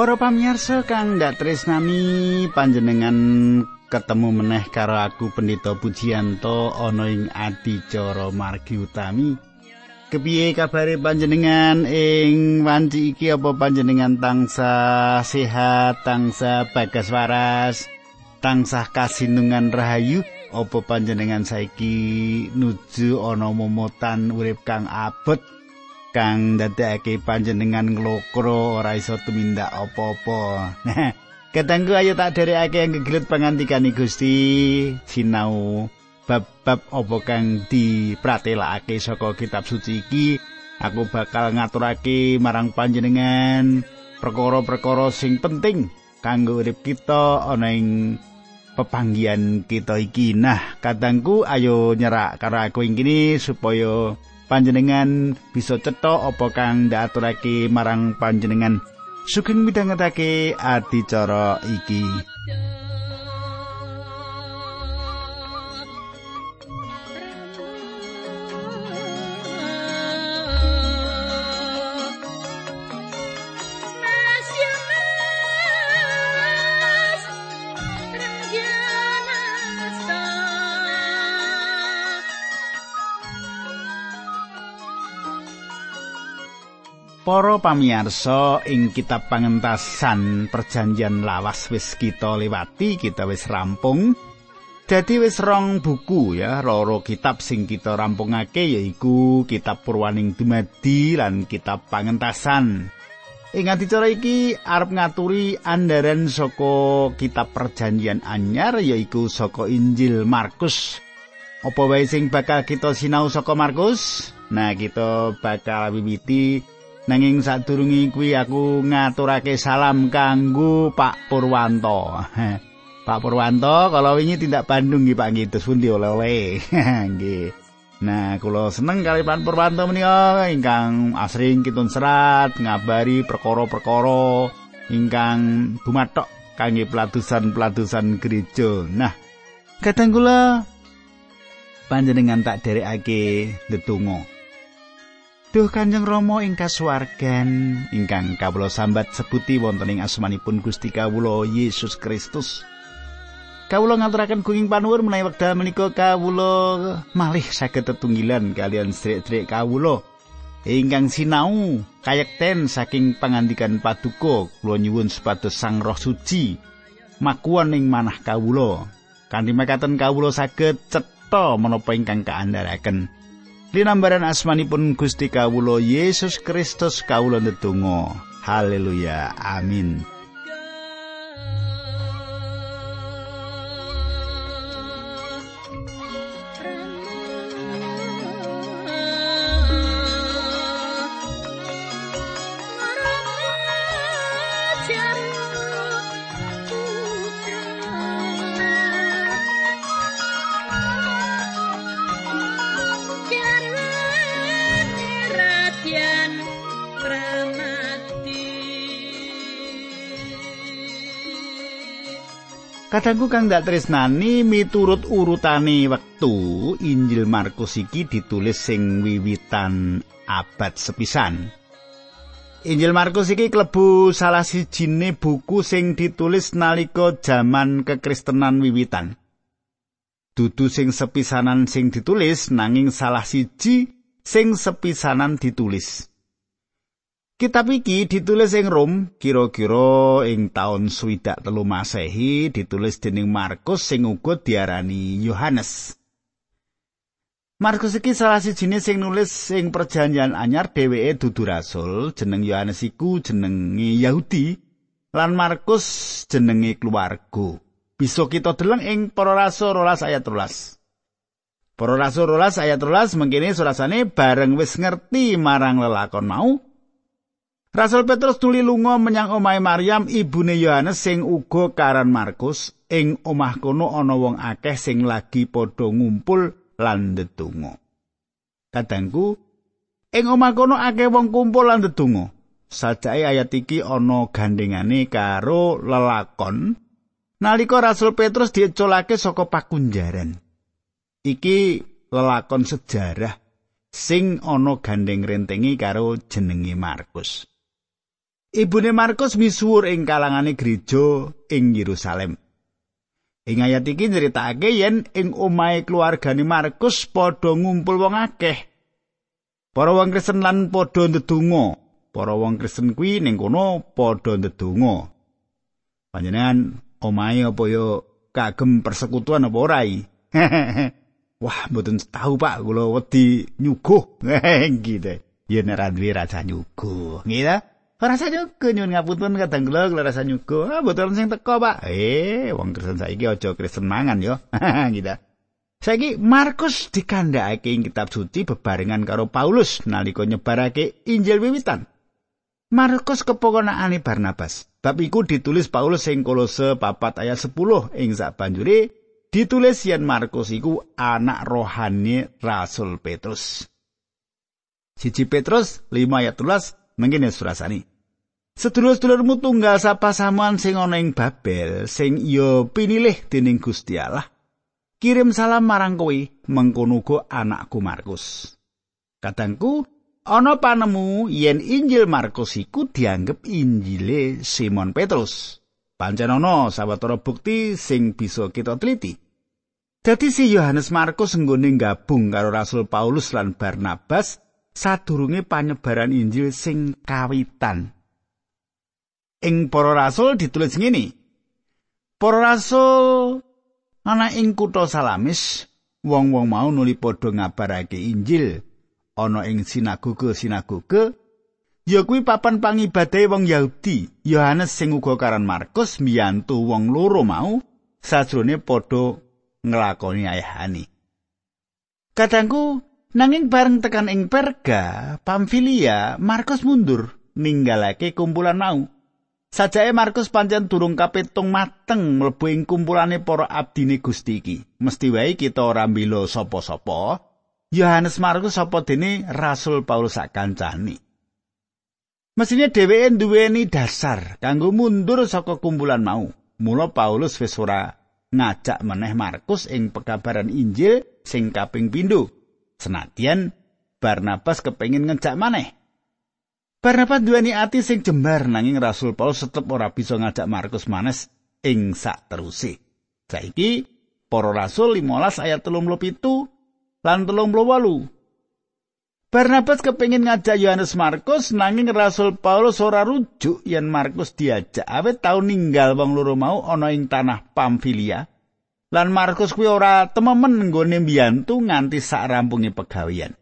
Para pamirsa kang ndak tresnani panjenengan ketemu meneh karo aku Pendeta Pujiyanto ana ing adicara margi utami. Kepiye kabare panjenengan ing wanci iki apa panjenengan tangsa sehat, tangsa bagas waras, tansah kasinungan rahayu? Apa panjenengan saiki nuju ana momotan urip kang abot? Kang ndadekake panjenengan nglokro ora iso tumindak apa-apa. Ketanggu ayo tak derekake yang gegelut pangantikan Gusti sinau bab-bab apa kang dipratelakake saka kitab suci iki aku bakal ngaturake marang panjenengan perkara-perkara sing penting kanggo urip kita ana ing pepanggian kita iki. Nah, kadangku ayo nyerak karo aku ing supaya panjenengan bisa cetha apa kang ndaturake marang panjenengan? Sugeng midhangetake adicara iki Para pamirsa ing kitab pangentasan perjanjian lawas wis kita lewati, kita wis rampung. Dadi wis rong buku ya, loro kitab sing kita rampungake yaiku kitab Purwaning Dumadi lan kitab pangentasan. Ing adicara iki arep ngaturi andaren saka kitab perjanjian anyar yaiku saka Injil Markus. Apa wae sing bakal kita sinau saka Markus? Nah, kita bakal wiwiti Nanging sadurunge kuwi aku ngaturake salam kanggo Pak Purwanto. Pak Purwanto, kalau wingi tindak Bandung nggih Pak nggih terus pundi oleh-oleh. Nggih. Nah, kula seneng kali Pak Purwanto menika ingkang asring kitun serat ngabari perkara-perkara ingkang bumatok kangge pelatusan-pelatusan gereja. Nah, kadang kula panjenengan tak derekake ndedonga. Duh Kanjeng Rama ing kasuwargan ingkang kawula sambat sebuti wonten ing asmanipun Gusti kawula Yesus Kristus. Kawula ngaturaken gunging panuwun menawi wekdal menika kawula malih saged tetunggilan kalian sedherek kawula ingkang sinau kayekten saking pangandikan paduka kula nyuwun supados Sang Roh Suci makuwon ing manah kawula kanthi mekaten kawula saged cetha menapa ingkang kaandharaken. Linambaran asmanipun Gusti Kawulo Yesus Kristus kawula ndedonga. Haleluya. Amin. Kadangku kang dak tresnani miturut urutane wektu Injil Markus iki ditulis sing wiwitan abad sepisan. Injil Markus iki klebu salah sijine buku sing ditulis nalika jaman kekristenan wiwitan. Dudu sing sepisanan sing ditulis nanging salah siji sing sepisanan ditulis. Kitab iki ditulis ing Rom kira-kira ing taun swidak telu Masehi ditulis dening Markus sing uga diarani Yohanes. Markus iki salah sijine sing nulis sing perjanjian anyar dheweke dudu rasul, jeneng Yohanes iku jenenge Yahudi lan Markus jenenge keluarga. Bisa kita deleng ing Para Rasul 12 ayat 13. Para Rasul 12 ayat 13 mengkene surasane bareng wis ngerti marang lelakon mau Rasul Petrus tuli lunga menyang omahe Maryam ibune Yohanes sing uga karan Markus ing omah kono ana wong akeh sing lagi padha ngumpul lan ndedonga. Kadangku ing omah kono akeh wong kumpul lan ndedonga. Sajake ayat iki ana gandengane karo lelakon nalika Rasul Petrus diecolake saka pakunjaran. Iki lelakon sejarah sing ana gandeng rentengi karo jenenge Markus. Ibune Markus misuwur ing kalangane gereja ing Yerusalem. Ing ayat iki nyeritakake yen ing omahe keluargane Markus padha ngumpul wong akeh. Para wong Kristen lan padha ndedonga. Para wong Kristen kuwi ning kono padha ndedonga. Panjenengan omahe apa yo kagem persekutuan apa ora Wah, mboten tahu Pak, kula wedi nyuguh. gitu. Ya nek ra duwe rasa nyuguh. Ngira? Rasa nyuguh nyuwun ngapunten kadang kula kula rasa nyuguh. Ah, mboten sing teko, Pak. Eh, wong Kristen saiki aja Kristen mangan yo. gitu. Saiki Markus dikandhakake ing kitab suci bebarengan karo Paulus nalika nyebarake Injil wiwitan. Markus kepokonakane Barnabas. Bab iku ditulis Paulus ing Kolose 4 ayat 10 ing sabanjure ditulis yen Markus iku anak rohani Rasul Petrus. Siji Petrus 5 ayat 13 mengkene surasani. Sedulur-sedulurmu tunggal sapa sing ana ing Babel sing iya pinilih dening Gusti Allah. Kirim salam marang kowe mengkono anakku Markus. Kadangku ana panemu yen Injil Markus iku dianggep Injile Simon Petrus. Pancen ana sawetara bukti sing bisa kita teliti. Dadi si Yohanes Markus nggone gabung karo Rasul Paulus lan Barnabas sadurunge panyebaran Injil sing kawitan. Ing para rasul ditulis ngene. Para rasul ana ing kutha Salamis, wong-wong mau nuli padha ngabarake Injil ana ing sinagoge-sinagoge ya kuwi papan pangibadahe wong Yahudi. Yohanes sing uga karan Markus mbiyantu wong loro mau sajrone padha nglakoni ayahani. Kadangku nanging bareng tekan ing Perga, Pamfilia, Markus mundur ninggalake kumpulan mau. Sajake Markus pancen durung kapitung mateng mlebu ing kumpulane para abdine Gusti iki. Mesti wae kita ora mbilo sapa-sapa. Yohanes Markus sapa dene Rasul Paulus sak kancane. Mesine dheweke duweni dasar kanggo mundur saka kumpulan mau. Mula Paulus wis ora ngajak meneh Markus ing pekabaran Injil sing kaping pindho. Senadyan Barnabas kepengin ngejak maneh. Barnabas duweni ati sing jembar nanging Rasul Paulus tetep ora bisa ngajak Markus manes ing sak teruse. Saiki para rasul 15 ayat 37 lan 38 Barnabas kepingin ngajak Yohanes Markus nanging Rasul Paulus ora rujuk yen Markus diajak awet tau ninggal wong loro mau ana ing tanah Pamfilia. Lan Markus kuwi ora tememen nggone mbiyantu nganti sak rampunge pegawean.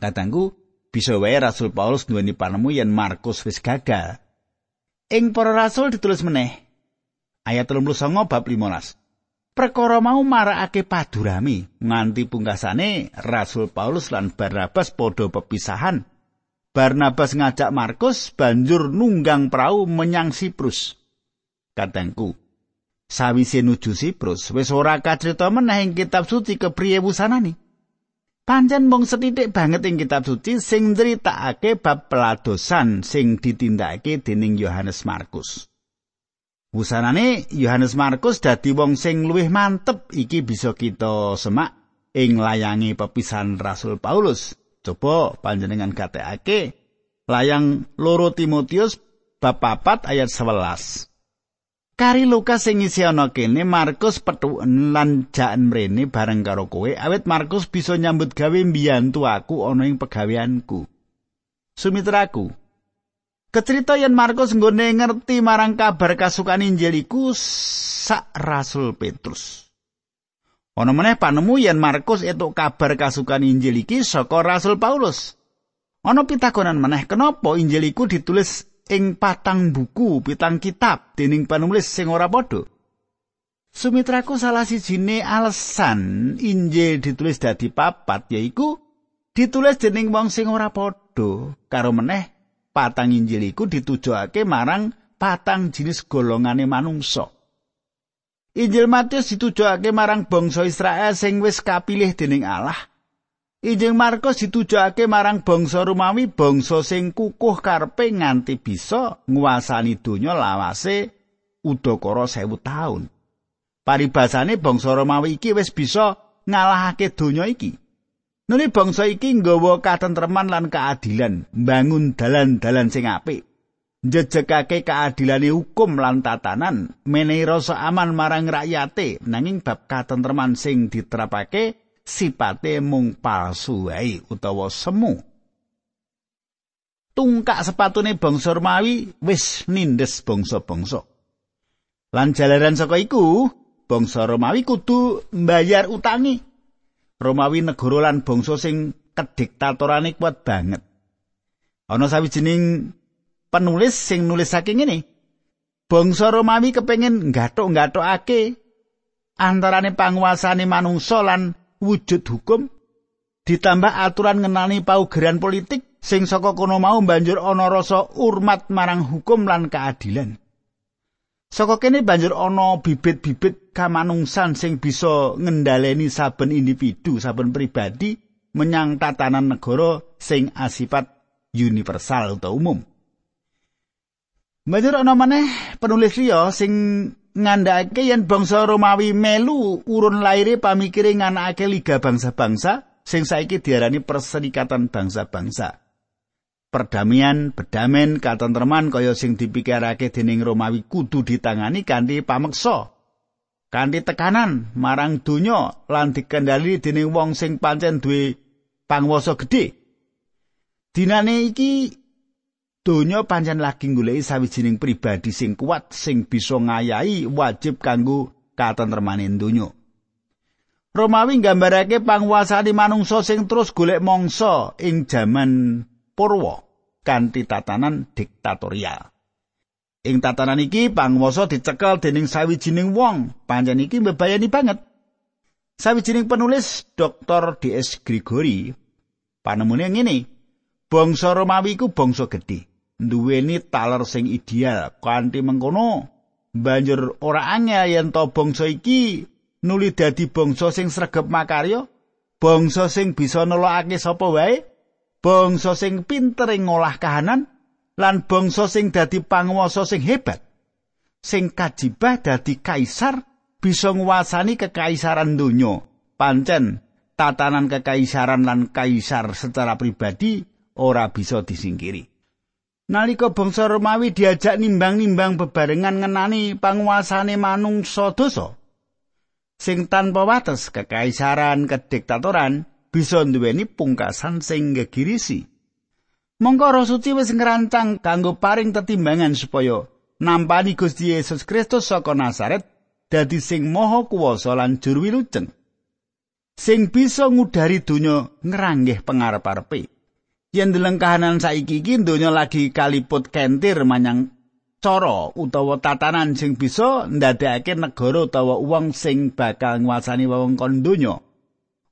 Katangku bisa wae Rasul Paulus duweni panemu yen Markus wis gagal. Ing para rasul ditulis meneh ayat 39 bab 15. Perkara mau marakake padurami nganti pungkasane Rasul Paulus lan Barnabas padha pepisahan. Barnabas ngajak Markus banjur nunggang prau menyang Siprus. Katengku, sawise nuju Siprus wis ora kacrita meneh ing kitab suci kepriye wusanane. Pancen mung setitik banget ing kitab suci sing critakake bab peladosan sing ditindakake dening Yohanes Markus. Wusanane Yohanes Markus dadi wong sing luwih mantep iki bisa kita semak ing layangi pepisahan Rasul Paulus. Coba panjenengan katekake layang loro Timotius bab 4 ayat 11. Kari Lukas sing ana kene Markus petuken lan jaan mrene bareng karo kowe awit Markus bisa nyambut gawe mbiyantu aku ana ing pegaweanku. Sumitraku, Kecerita yen Markus nggone ngerti marang kabar kasukan Injil iku sak Rasul Petrus. Ana meneh panemu yen Markus etuk kabar kasukan Injil iki saka Rasul Paulus. Ana pitakonan meneh kenapa Injil iku ditulis ing patang buku, pitang kitab dening penulis sing ora padha. Sumitraku salah sijine alasan Injil ditulis dadi papat yaiku ditulis dening wong sing ora padha karo meneh patang Injil iku ditujokake marang patang jenis golongane manungsa. Injil Matius ditujokake marang bangsa Israel sing wis kapilih dening Allah. Injil Markus ditujokake marang bangsa Romawi, bangsa sing kukuh karepe nganti bisa nguasani donya lawase udakara sewu taun. Paribasane bangsa Romawi iki wis bisa ngalahake donya iki. Nuli bangsa iki nggawa katentreman lan keadilan, mbangun dalan-dalan sing apik. njejegake keadilane hukum lan tatanan menehi rasa aman marang rakyate nanging bab katentreman sing diterapake sipate mung palsu wae utawa semu. Tungkak sepatune bangsa Romawi wis nindes bangsa-bangsa. Lan jalaran saka iku bangsa Romawi kudu mbayar utangi. Romawi negara lan bangsa sing kediktatorane kuat banget. Ana sawijining penulis sing nulisake ngene. Bangsa Romawi kepengin nggathuk-nggathukake antarane panguasane manungsa lan wujud hukum ditambah aturan ngenani paugeran politik sing saka kono mau banjur ana rasa urmat marang hukum lan keadilan. Saka kene banjur ana bibit-bibit kamanungsan sing bisa ngendhaleni saben individu, saben pribadi menyang tatanan negara sing asifat universal atau umum. Banjur ana maneh penulis liya sing ngandhakake yen bangsa Romawi melu urun laire pamikire nganakake liga bangsa-bangsa sing saiki diarani perserikatan bangsa-bangsa. Perdamaian, bedamen, katentreman kaya sing dipikirake dening Romawi kudu ditangani kanthi pameksa. Kanthi tekanan marang donya lan dikendali dening wong sing pancen duwe panguwasa gedhe. Dinane iki Donya pancen lagi goleki sawijining pribadi sing kuat sing bisa ngayahi wajib kanggo katentremane donya. Romawi nggambarake panguasane manungsa sing terus golek mangsa ing jaman purwa kanthi tatanan diktatorial. Ing tatanan iki panguwasa dicekel dening sawijining wong, pancen iki mbebayani banget. Sawijining penulis Dr. D.S. Gregory panemune ngene, bangsa Romawi iku bangsa gedhe. Duweni taler sing ideal. Kanthi mengkono banjur ora angel yen to bangsa iki nuli dadi bangsa sing sregep makarya bangsa sing bisa nelokake sapa wae bangsa sing pinter ngolah kahanan lan bangsa sing dadi panguwasa sing hebat. Sing kajibah dadi kaisar bisa nguasani kekaisaran donya. Pancen tatanan kekaisaran lan kaisar secara pribadi ora bisa disingkiri Nalika bangsa Romawi diajak nimbang-nimbang bebarengan ngenani panguasane manungsa dosa sing tanpa wates kekaisaran kediktatoran bisa nduweni pungkasan sing gegirisi. Mongko Roh Suci wis ngrancang kanggo paring tetimbangan supaya nampani Gusti Yesus Kristus saka Nazaret dadi sing maha kuwasa lan juru wilujeng. Sing bisa ngudari donya ngranggeh pangarep-arepe. Yen deleng kahanan saiki iki donya lagi kaliput kentir manyang cara utawa tatanan sing bisa ndadekake negara utawa wong sing bakal nguasani wewengkon donya.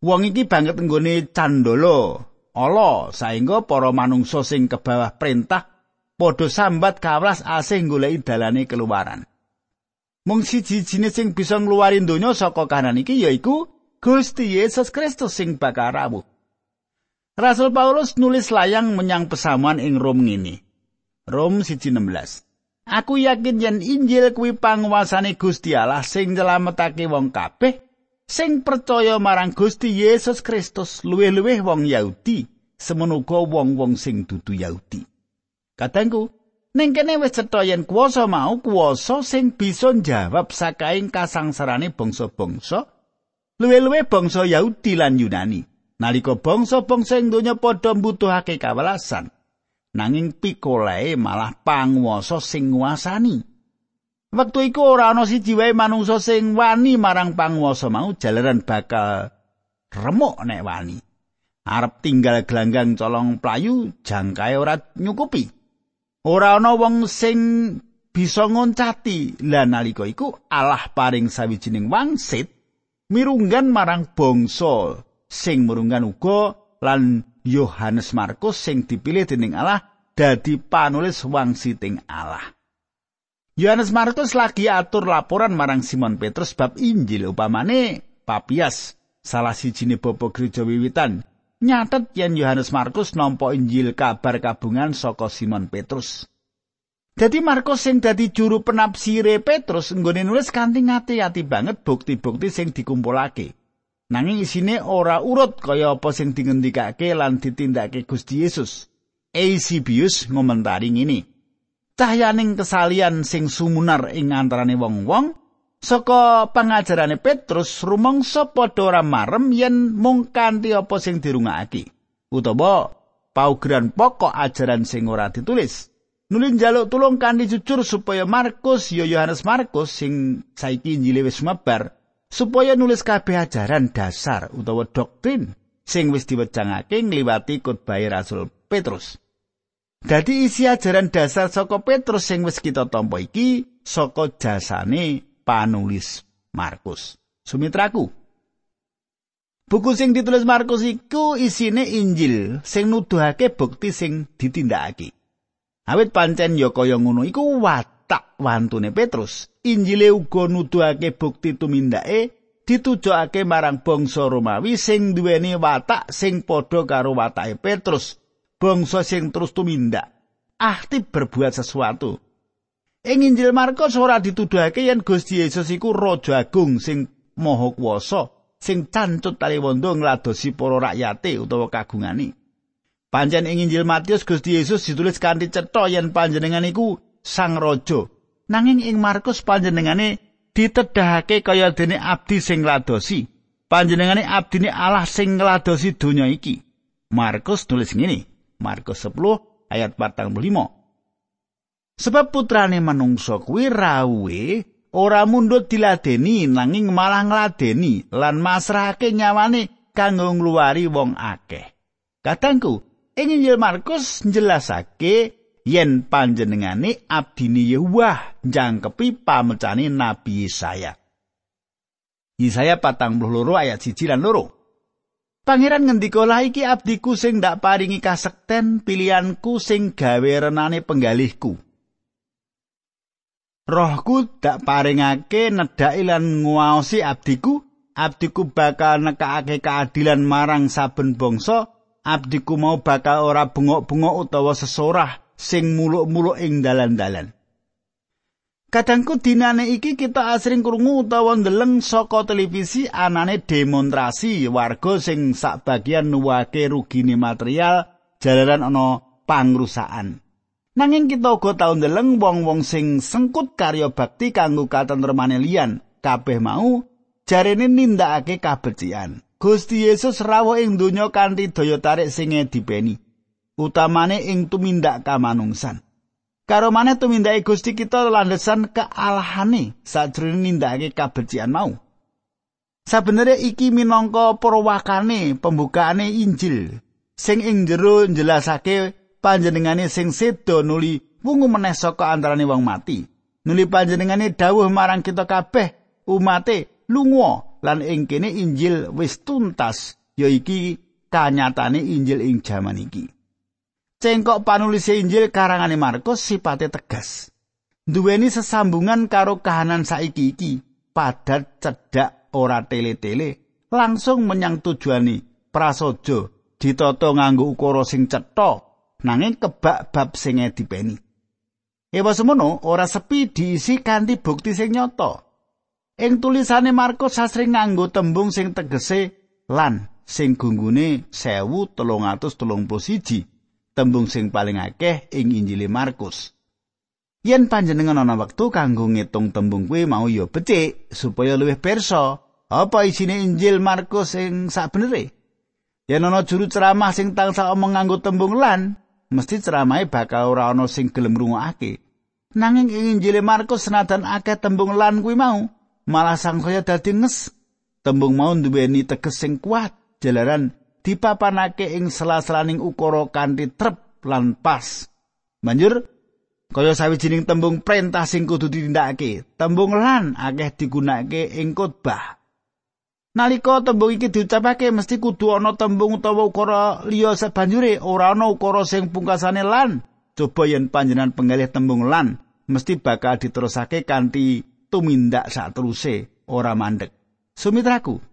Wong iki banget nggone candala ala saengga para manungsa sing kebawah perintah padha sambat kawas asih goleki dalane keluaran. Mung siji jinis sing bisa ngluwari donya saka kahanan iki yaiku Gusti Yesus Kristus sing bakal rawuh. Rasul Paulus nulis layang menyang pesamuan ing Rom ngene. Rom 1:16. Aku yakin yen Injil kuwi panguasane Gusti Allah sing nyelametake wong kabeh sing percaya marang Gusti Yesus Kristus luwih-luwih wong Yahudi semenuga wong-wong sing dudu Yahudi. Katengku, ning kene wis cetha yen kuwasa mau kuwasa sing bisa njawab sakaing kasangsarane bangsa-bangsa luwih-luwih bangsa Yahudi lan Yunani. Nalika bangsa-bangsa ing donya padha mbutuhake kawelasan nanging pikolae malah panguwasa sing nguasani. Wektu iku ora ana siji wae manungsa sing wani marang panguwasa mau jalaran bakal remuk nek wani. Arep tinggal gelanggang colong playu jangkae ora nyukupi. Ora ana wong sing bisa ngoncati. Lan nalika iku Allah paring sawijining wangsit mirunggan marang bangsa sing murungan uga lan Yohanes Markus sing dipilih dening Allah dadi panulis wangsiting Allah. Yohanes Markus lagi atur laporan marang Simon Petrus bab Injil upamane Papias salah sijine bapa gereja wiwitan nyatet yen Yohanes Markus nampa Injil kabar kabungan saka Simon Petrus. Dadi Markus sing dadi juru penafsire Petrus nggone nulis kanthi ngati-ati banget bukti-bukti sing dikumpulake. Nanging isine ora urut kaya apa sing dingendikake lan ditindakake Gusti Yesus. Eusebius ngomentari ngene. cahyaning kesalian sing sumunar ing antarane wong-wong saka pangajarane Petrus rumangsa padha ora marem yen mung kanthi apa sing dirungakake utawa paugeran pokok ajaran sing ora ditulis nulin jaluk tulung kanthi jujur supaya Markus ya Yohanes Markus sing saiki Injil wis mabar supaya nulis kabeh ajaran dasar utawa doktrin sing wis diwejangake ngliwati khotbah Rasul Petrus Dadi isi ajaran dasar saka Petrus sing wis kita tampa iki saka jasane panulis Markus. Sumitraku. Buku sing ditulis Markus iku isine Injil sing nuduhake bukti sing ditindakake. Awit pancen ya kaya ngono iku watak wantune Petrus. Injile uga nuduhake bukti tumindake ditujokake marang bangsa Romawi sing duweni watak sing padha karo watake Petrus. Bangsa sing terus tumindak ahti berbuat sesuatu Ing Injil Markus ora dituduhake yen Gusti Yesus iku Raja Agung sing maha kuwasa, sing cancut taliwanda ngladosi para rakyate utawa kagungane. Pancen ing Injil Matius Gusti Yesus ditulis kanthi cetha yen panjenengan iku Sang Raja. Nanging ing Markus panjenengane ditedhahake kaya dene abdi sing ngladosi. Panjenengane abdine Allah sing ngladosi donya iki. Markus tulis ngene, Markus 10 ayat 45. Sebab putrane manungsa kuwi rawuhe ora mundhut diladeni nanging malah ngladeni lan masrahake nyawane kanggo ngluwari wong akeh. Katangku, ing Injil Markus njelasake yen panjenengane abdine Yahweh jangkepi pamecane Nabi Yesaya. Yesaya patang puluh loro ayat siji lan loro. Pangeran ngendika lah iki abdiku sing ndak paringi kasekten pilihanku sing gawe renane penggalihku. rohku dak paringake nedhaki lan nguwaosi abdiku abdiku bakal nekakake keadilan marang saben bangsa abdiku mau bakal ora bengok-bengok utawa sesorah sing muluk-muluk ing dalan-dalan Kadangku dinane iki kita asring krungu utawa ndeleng saka televisi anane demonstrasi warga sing sak bagian nuwake rugine material jalaran ana pangrusakan. Nanging kita uga tau ndeleng wong-wong sing sengkut karya bakti kanggo katentremane liyan, kabeh mau jarene nindakake kabecikan. Gusti Yesus rawuh ing donya kanthi daya tarik sing dipeni, utamane ing tumindak kamanungsan. Karo maneh tumindake Gusti kita landesan kealahane sajroning nindakake kabecikan mau. Sabenere iki minangka perwakane pembukaane Injil sing ing jero njelasake panjenengane sing sedo nuli wungu meneh saka antarane wong mati. Nuli panjenengane dawuh marang kita kabeh umate lunga lan ing kene Injil wis tuntas ya iki kanyatane Injil ing jaman iki. Cengkok panulis Injil karangane Markus sipate tegas. Duweni sesambungan karo kahanan saiki iki, padat cedhak ora tele-tele, langsung menyang tujuane prasaja ditata nganggo ukara sing cetha nanging kebak bab sing dipeni. Ewa semono ora sepi diisi kanthi bukti sing nyata. Ing tulisane Markus sasring nganggo tembung sing tegese lan sing gunggune 1331. Tembung sing paling akeh ing Injil Markus. Yen panjenengan ana wektu kanggo ngitung tembung kuwi mau ya becik supaya luwih perso apa isine Injil Markus sing sakbenere. Yen ana juru ceramah sing tansah omong nganggo tembung lan, mesti ceramahe bakal ora ana sing gelem ngrungokake. Nanging ing Injil Markus senajan akeh tembung lan kuwi mau, malah sangsaya dadi nes. Tembung mau duweni teges sing kuat, jalaran dipapanake ing sela-selaning ukara kanthi trep lan pas. Banjur kaya sawijining tembung perintah sing kudu ditindakake, tembung lan akeh digunakake ing khotbah. Nalika tembung iki diucapake mesti kudu ana tembung utawa ukara liya sabanjure ora ana ukara sing pungkasane lan. Coba yen panjenengan penggalih tembung lan mesti bakal diterusake kanthi tumindak sateruse ora mandek. Sumitraku.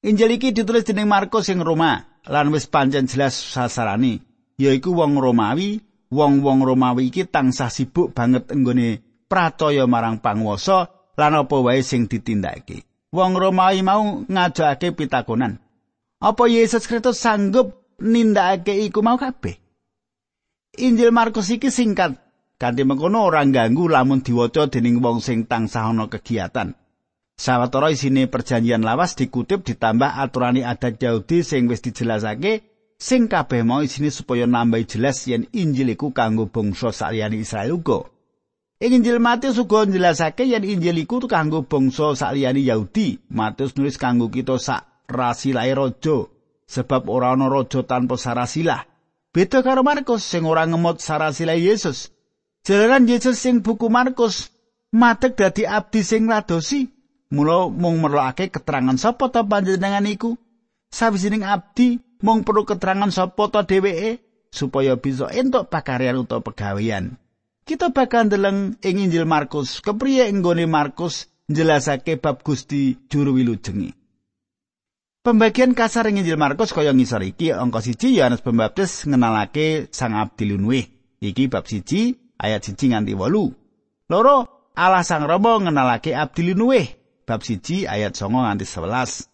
Injil iki ditulis dening Markus sing Roma lan wis pancen jelas sasarane yaiku wong Romawi, wong-wong Romawi iki tansah sibuk banget enggone pracaya marang panguwasa lan apa wae sing ditindakake. wong Romawi mau ngajakake pitakonan. Apa Yesus Kristus sanggup nindakake iku mau kabeh? Injil Markus iki singkat Kanthi mengkono ora ganggu lamun diwaca dening wong sing tansah ana kegiatan. Sawetara isine perjanjian lawas dikutip ditambah aturane adat Yahudi sing wis dijelasake sing kabeh mau isine supaya nambahi jelas yen Injil iku kanggo bangsa saliyane Israel uga. Ing Injil Matius uga njelasake yen Injil iku kanggo bangsa saliyane Yahudi. Matius nulis kanggo kita sak rasilae raja sebab ora ana raja tanpa sarasilah. Beda karo Markus sing ora ngemot sarasilah Yesus. Jalaran Yesus sing buku Markus matek dadi abdi sing ladosi. Mula mung merlokake keterangan sapa ta panjenengan iku? Sawijining abdi mung perlu keterangan sapa ta dheweke supaya bisa entuk pakaryan utawa pegawean. Kita bakal ndeleng ing Injil Markus, kepriye enggone Markus njelasake bab Gusti juru wilujengi. Pembagian kasar ing Injil Markus kaya ngisor iki angka siji Yohanes Pembaptis ngenalake sang abdi lunuih. Iki bab siji ayat siji nganti wolu. Loro Allah sang Rama ngenalake abdi lunuih. Bab siji ayat songo nganti sebelas.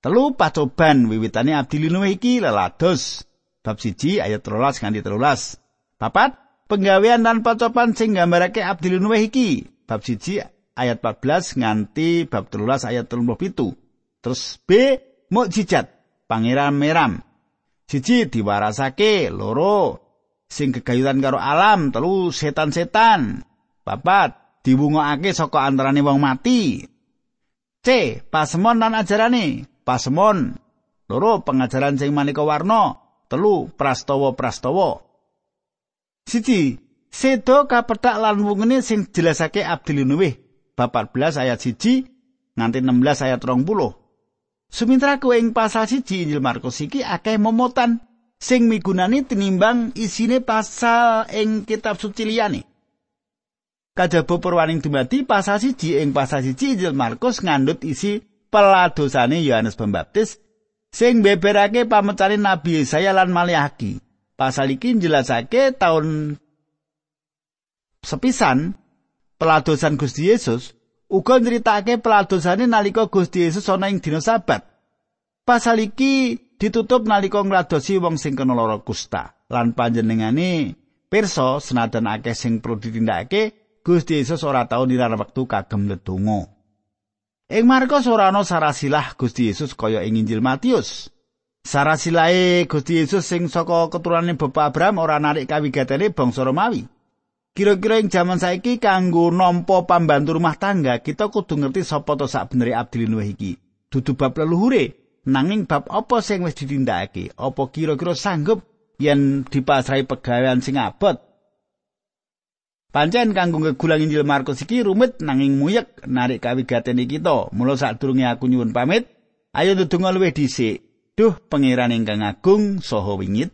Telu pacoban wiwitane abdi linu iki lelados. Bab siji ayat telulas nganti telulas. Papat penggawean dan pacoban sing gambarake abdi linu iki. Bab siji ayat 14 nganti bab telulas ayat telung pitu. Terus B mukjizat pangeran meram. Siji diwarasake loro sing kegayutan karo alam telu setan-setan. Papat diwungokake saka antarane wong mati. C. Pasemon lan ajarane. Pasemon. Loro pengajaran sing maneka warna. Telu prastawa-prastawa. Siji, sedo kapethak lan wungene sing jelasake Abdul Nuwih bab 14 ayat 1 nganti 16 ayat 20. Sumintra kowe ing pasal siji Injil Markus iki akeh momotan sing migunani tinimbang isine pasal ing kitab suci liyane. Kajaba perwaning dumadi pasal siji ing pasal siji Injil Markus ngandut isi peladosane Yohanes Pembaptis sing beberake pamecane Nabi Yesaya lan Maliaki. Pasal iki njelasake taun sepisan peladosan Gusti Yesus uga nyeritake peladosane nalika Gusti Yesus ana ing dina Sabat. Pasal iki ditutup nalika ngladosi wong sing kena lara kusta lan panjenengane pirsa senajan akeh sing perlu ditindakake Gusti Yesus ora tau nilar wektu kagem ndedonga. Ing Markus ora ana sarasilah Gusti Yesus kaya ing Injil Matius. Sarasilahe Gusti Yesus sing saka keturunane Bapak Abraham ora narik kawigatene bangsa Romawi. Kira-kira ing jaman saiki kanggo nampa pambantu rumah tangga, kita kudu ngerti sapa to sak benere Abdul Nuh iki. Dudu bab leluhure, nanging bab apa sing wis ditindakake? Apa kira-kira sanggup yen dipasrahi pegawean sing abot Pancen kanggo ngegulang Injil Markus iki rumit nanging muyek narik kawigaten iki to. Mula sadurunge aku nyuwun pamit, ayo ndedonga luwih dhisik. Duh pangeran ingkang agung saha wingit.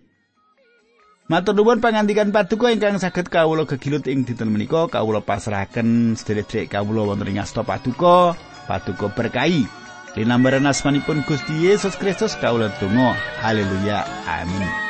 Matur nuwun pangandikan paduka ingkang saged kawula gegilut ing dinten menika kawula pasrahaken sedherek kawula wonten ing asta paduka, paduka berkahi. Linambaran asmanipun Gusti Yesus Kristus kawula donga. Haleluya. Amin.